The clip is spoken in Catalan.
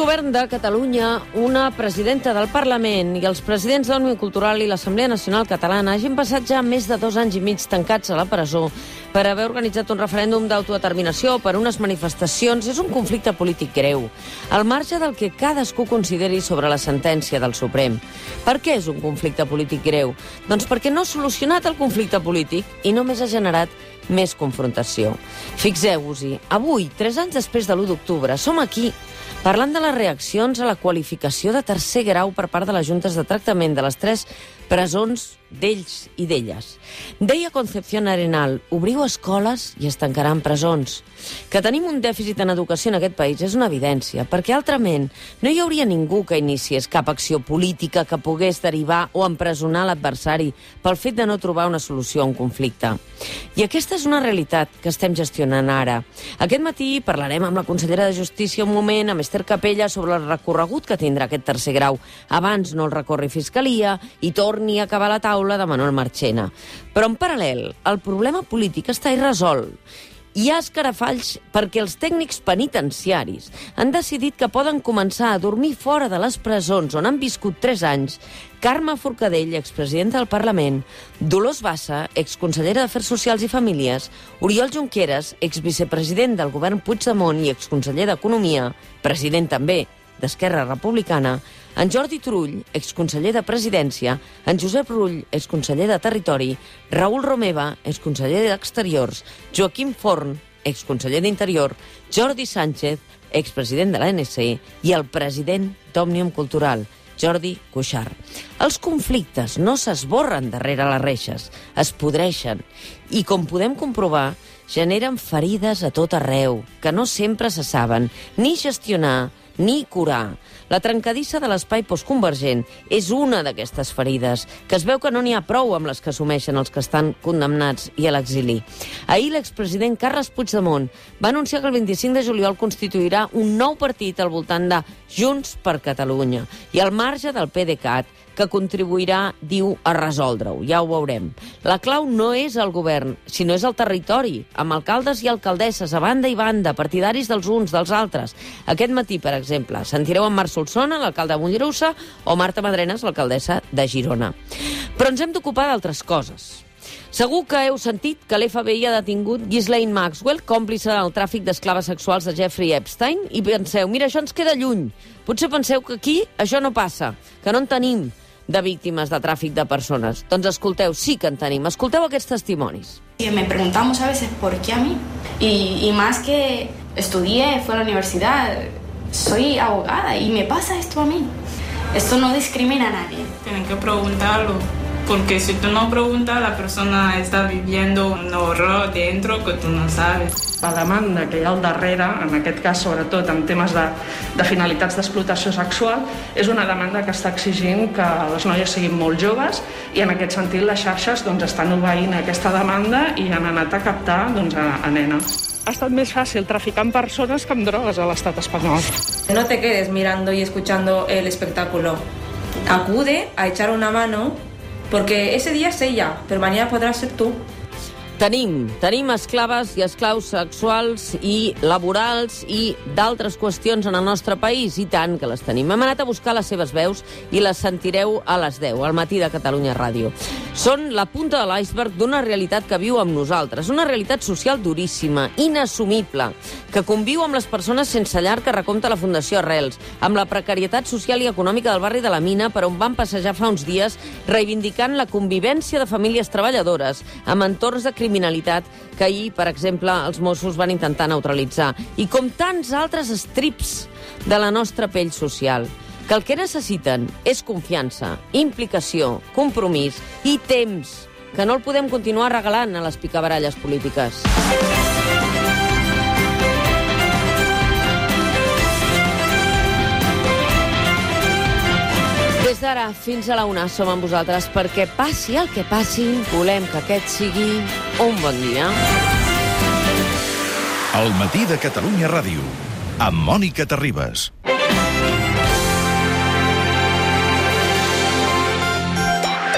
Govern de Catalunya, una presidenta del Parlament i els presidents de l'Unió Cultural i l'Assemblea Nacional Catalana hagin passat ja més de dos anys i mig tancats a la presó per haver organitzat un referèndum d'autodeterminació per unes manifestacions és un conflicte polític greu, al marge del que cadascú consideri sobre la sentència del Suprem. Per què és un conflicte polític greu? Doncs perquè no ha solucionat el conflicte polític i només ha generat més confrontació. Fixeu-vos-hi, avui, tres anys després de l'1 d'octubre, som aquí Parlant de les reaccions a la qualificació de tercer grau per part de les juntes de tractament de les tres presons d'ells i d'elles. Deia Concepción Arenal, obriu escoles i es tancaran presons. Que tenim un dèficit en educació en aquest país és una evidència, perquè altrament no hi hauria ningú que iniciés cap acció política que pogués derivar o empresonar l'adversari pel fet de no trobar una solució a un conflicte. I aquesta és una realitat que estem gestionant ara. Aquest matí parlarem amb la consellera de Justícia un moment, amb Esther Capella, sobre el recorregut que tindrà aquest tercer grau. Abans no el recorri Fiscalia i torni a acabar la taula de Manuel Marchena. Però en paral·lel, el problema polític està irresolt. Hi ha escarafalls perquè els tècnics penitenciaris han decidit que poden començar a dormir fora de les presons on han viscut 3 anys Carme Forcadell, expresidenta del Parlament, Dolors Bassa, exconsellera d'Afers Socials i Famílies, Oriol Junqueras, exvicepresident del govern Puigdemont i exconseller d'Economia, president també d'Esquerra Republicana, en Jordi Turull, exconseller de Presidència, en Josep Rull, exconseller de Territori, Raül Romeva, exconseller d'Exteriors, Joaquim Forn, exconseller d'Interior, Jordi Sánchez, expresident de l'ANC, i el president d'Òmnium Cultural, Jordi Cuixart. Els conflictes no s'esborren darrere les reixes, es podreixen, i com podem comprovar, generen ferides a tot arreu, que no sempre se saben ni gestionar ni curar. La trencadissa de l'espai postconvergent és una d'aquestes ferides, que es veu que no n'hi ha prou amb les que assumeixen els que estan condemnats i a l'exili. Ahir l'expresident Carles Puigdemont va anunciar que el 25 de juliol constituirà un nou partit al voltant de Junts per Catalunya i al marge del PDeCAT, que contribuirà, diu, a resoldre-ho. Ja ho veurem. La clau no és el govern, sinó és el territori, amb alcaldes i alcaldesses a banda i banda, partidaris dels uns, dels altres. Aquest matí, per exemple, sentireu en Marc Solsona, l'alcalde de Mollerussa, o Marta Madrenes, l'alcaldessa de Girona. Però ens hem d'ocupar d'altres coses. Segur que heu sentit que l'FBI ha detingut Ghislaine Maxwell, còmplice del tràfic d'esclaves sexuals de Jeffrey Epstein, i penseu, mira, això ens queda lluny. Potser penseu que aquí això no passa, que no en tenim de víctimes de tràfic de persones. Doncs escolteu, sí que en tenim. Escolteu aquests testimonis. Me preguntamos a veces por qué a mí. Y, y más que estudié, fue a la universidad, soy abogada y me pasa esto a mí. Esto no discrimina a nadie. Tienen que preguntarlo porque si tú no preguntas, la persona está viviendo un horror dentro que tú no sabes. La demanda que hi ha al darrere, en aquest cas sobretot en temes de, de finalitats d'explotació sexual, és una demanda que està exigint que les noies siguin molt joves i en aquest sentit les xarxes doncs, estan obeint aquesta demanda i han anat a captar doncs, a, a nenes. Ha estat més fàcil traficar amb persones que amb drogues a l'estat espanyol. No te quedes mirando y escuchando el espectáculo. Acude a echar una mano Porque ese día es ella, pero mañana podrás ser tú. Tenim, tenim esclaves i esclaus sexuals i laborals i d'altres qüestions en el nostre país, i tant que les tenim. Hem anat a buscar les seves veus i les sentireu a les 10, al matí de Catalunya Ràdio. Són la punta de l'iceberg d'una realitat que viu amb nosaltres, una realitat social duríssima, inassumible, que conviu amb les persones sense llar que recompta la Fundació Arrels, amb la precarietat social i econòmica del barri de la Mina, per on van passejar fa uns dies reivindicant la convivència de famílies treballadores amb entorns de criminalitat que ahir, per exemple, els Mossos van intentar neutralitzar. I com tants altres estrips de la nostra pell social que el que necessiten és confiança, implicació, compromís i temps, que no el podem continuar regalant a les picabaralles polítiques. Des d'ara fins a la una som amb vosaltres perquè passi el que passi, volem que aquest sigui un bon dia. El matí de Catalunya Ràdio, amb Mònica Terribas.